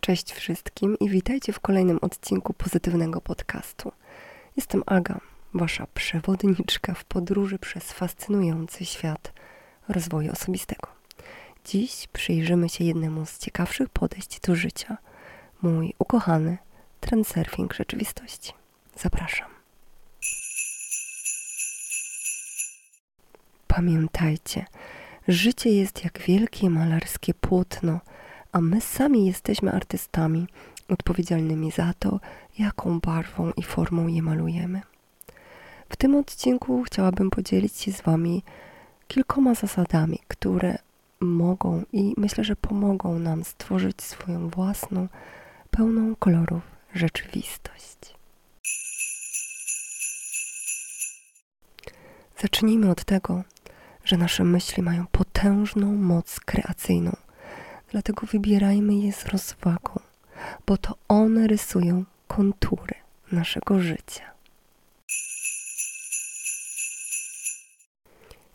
Cześć wszystkim i witajcie w kolejnym odcinku pozytywnego podcastu. Jestem Aga, wasza przewodniczka w podróży przez fascynujący świat rozwoju osobistego. Dziś przyjrzymy się jednemu z ciekawszych podejść do życia. Mój ukochany transurfing rzeczywistości. Zapraszam. Pamiętajcie, życie jest jak wielkie malarskie płótno – a my sami jesteśmy artystami odpowiedzialnymi za to, jaką barwą i formą je malujemy. W tym odcinku chciałabym podzielić się z Wami kilkoma zasadami, które mogą i myślę, że pomogą nam stworzyć swoją własną, pełną kolorów rzeczywistość. Zacznijmy od tego, że nasze myśli mają potężną moc kreacyjną – Dlatego wybierajmy je z rozwagą, bo to one rysują kontury naszego życia.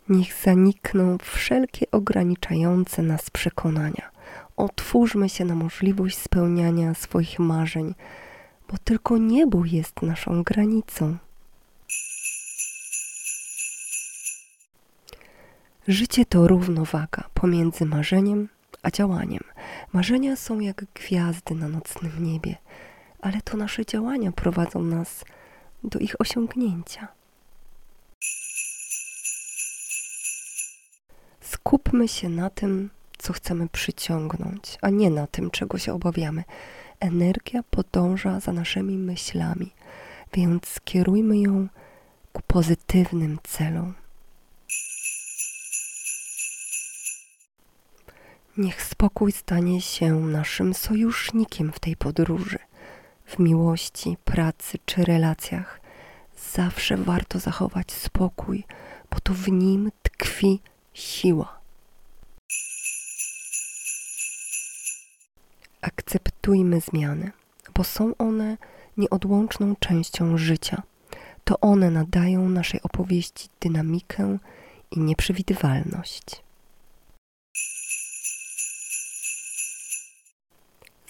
Niech zanikną wszelkie ograniczające nas przekonania. Otwórzmy się na możliwość spełniania swoich marzeń, bo tylko niebo jest naszą granicą. Życie to równowaga pomiędzy marzeniem a działaniem. Marzenia są jak gwiazdy na nocnym niebie, ale to nasze działania prowadzą nas do ich osiągnięcia. Skupmy się na tym, co chcemy przyciągnąć, a nie na tym, czego się obawiamy. Energia podąża za naszymi myślami, więc skierujmy ją ku pozytywnym celom. Niech spokój stanie się naszym sojusznikiem w tej podróży. W miłości, pracy czy relacjach zawsze warto zachować spokój, bo to w nim tkwi siła. Akceptujmy zmiany, bo są one nieodłączną częścią życia. To one nadają naszej opowieści dynamikę i nieprzewidywalność.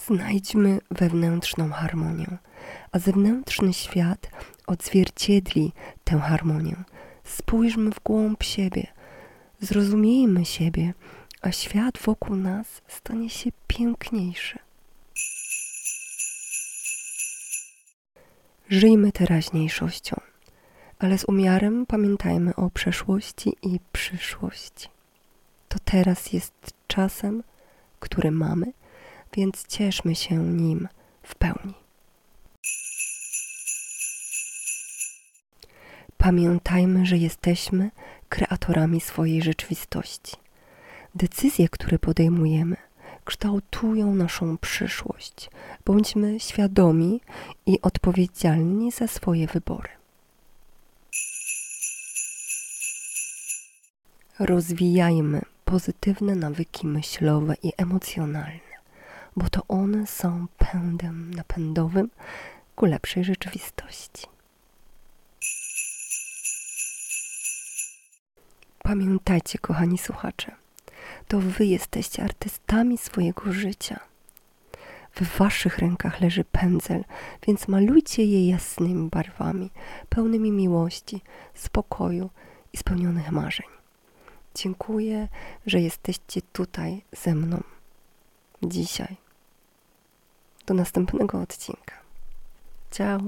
Znajdźmy wewnętrzną harmonię, a zewnętrzny świat odzwierciedli tę harmonię. Spójrzmy w głąb siebie, zrozumiejmy siebie, a świat wokół nas stanie się piękniejszy. Żyjmy teraźniejszością, ale z umiarem pamiętajmy o przeszłości i przyszłości. To teraz jest czasem, który mamy więc cieszmy się nim w pełni. Pamiętajmy, że jesteśmy kreatorami swojej rzeczywistości. Decyzje, które podejmujemy, kształtują naszą przyszłość. Bądźmy świadomi i odpowiedzialni za swoje wybory. Rozwijajmy pozytywne nawyki myślowe i emocjonalne bo to one są pędem napędowym ku lepszej rzeczywistości. Pamiętajcie, kochani słuchacze, to wy jesteście artystami swojego życia. W waszych rękach leży pędzel, więc malujcie je jasnymi barwami, pełnymi miłości, spokoju i spełnionych marzeń. Dziękuję, że jesteście tutaj ze mną dzisiaj. Do następnego odcinka. Ciao.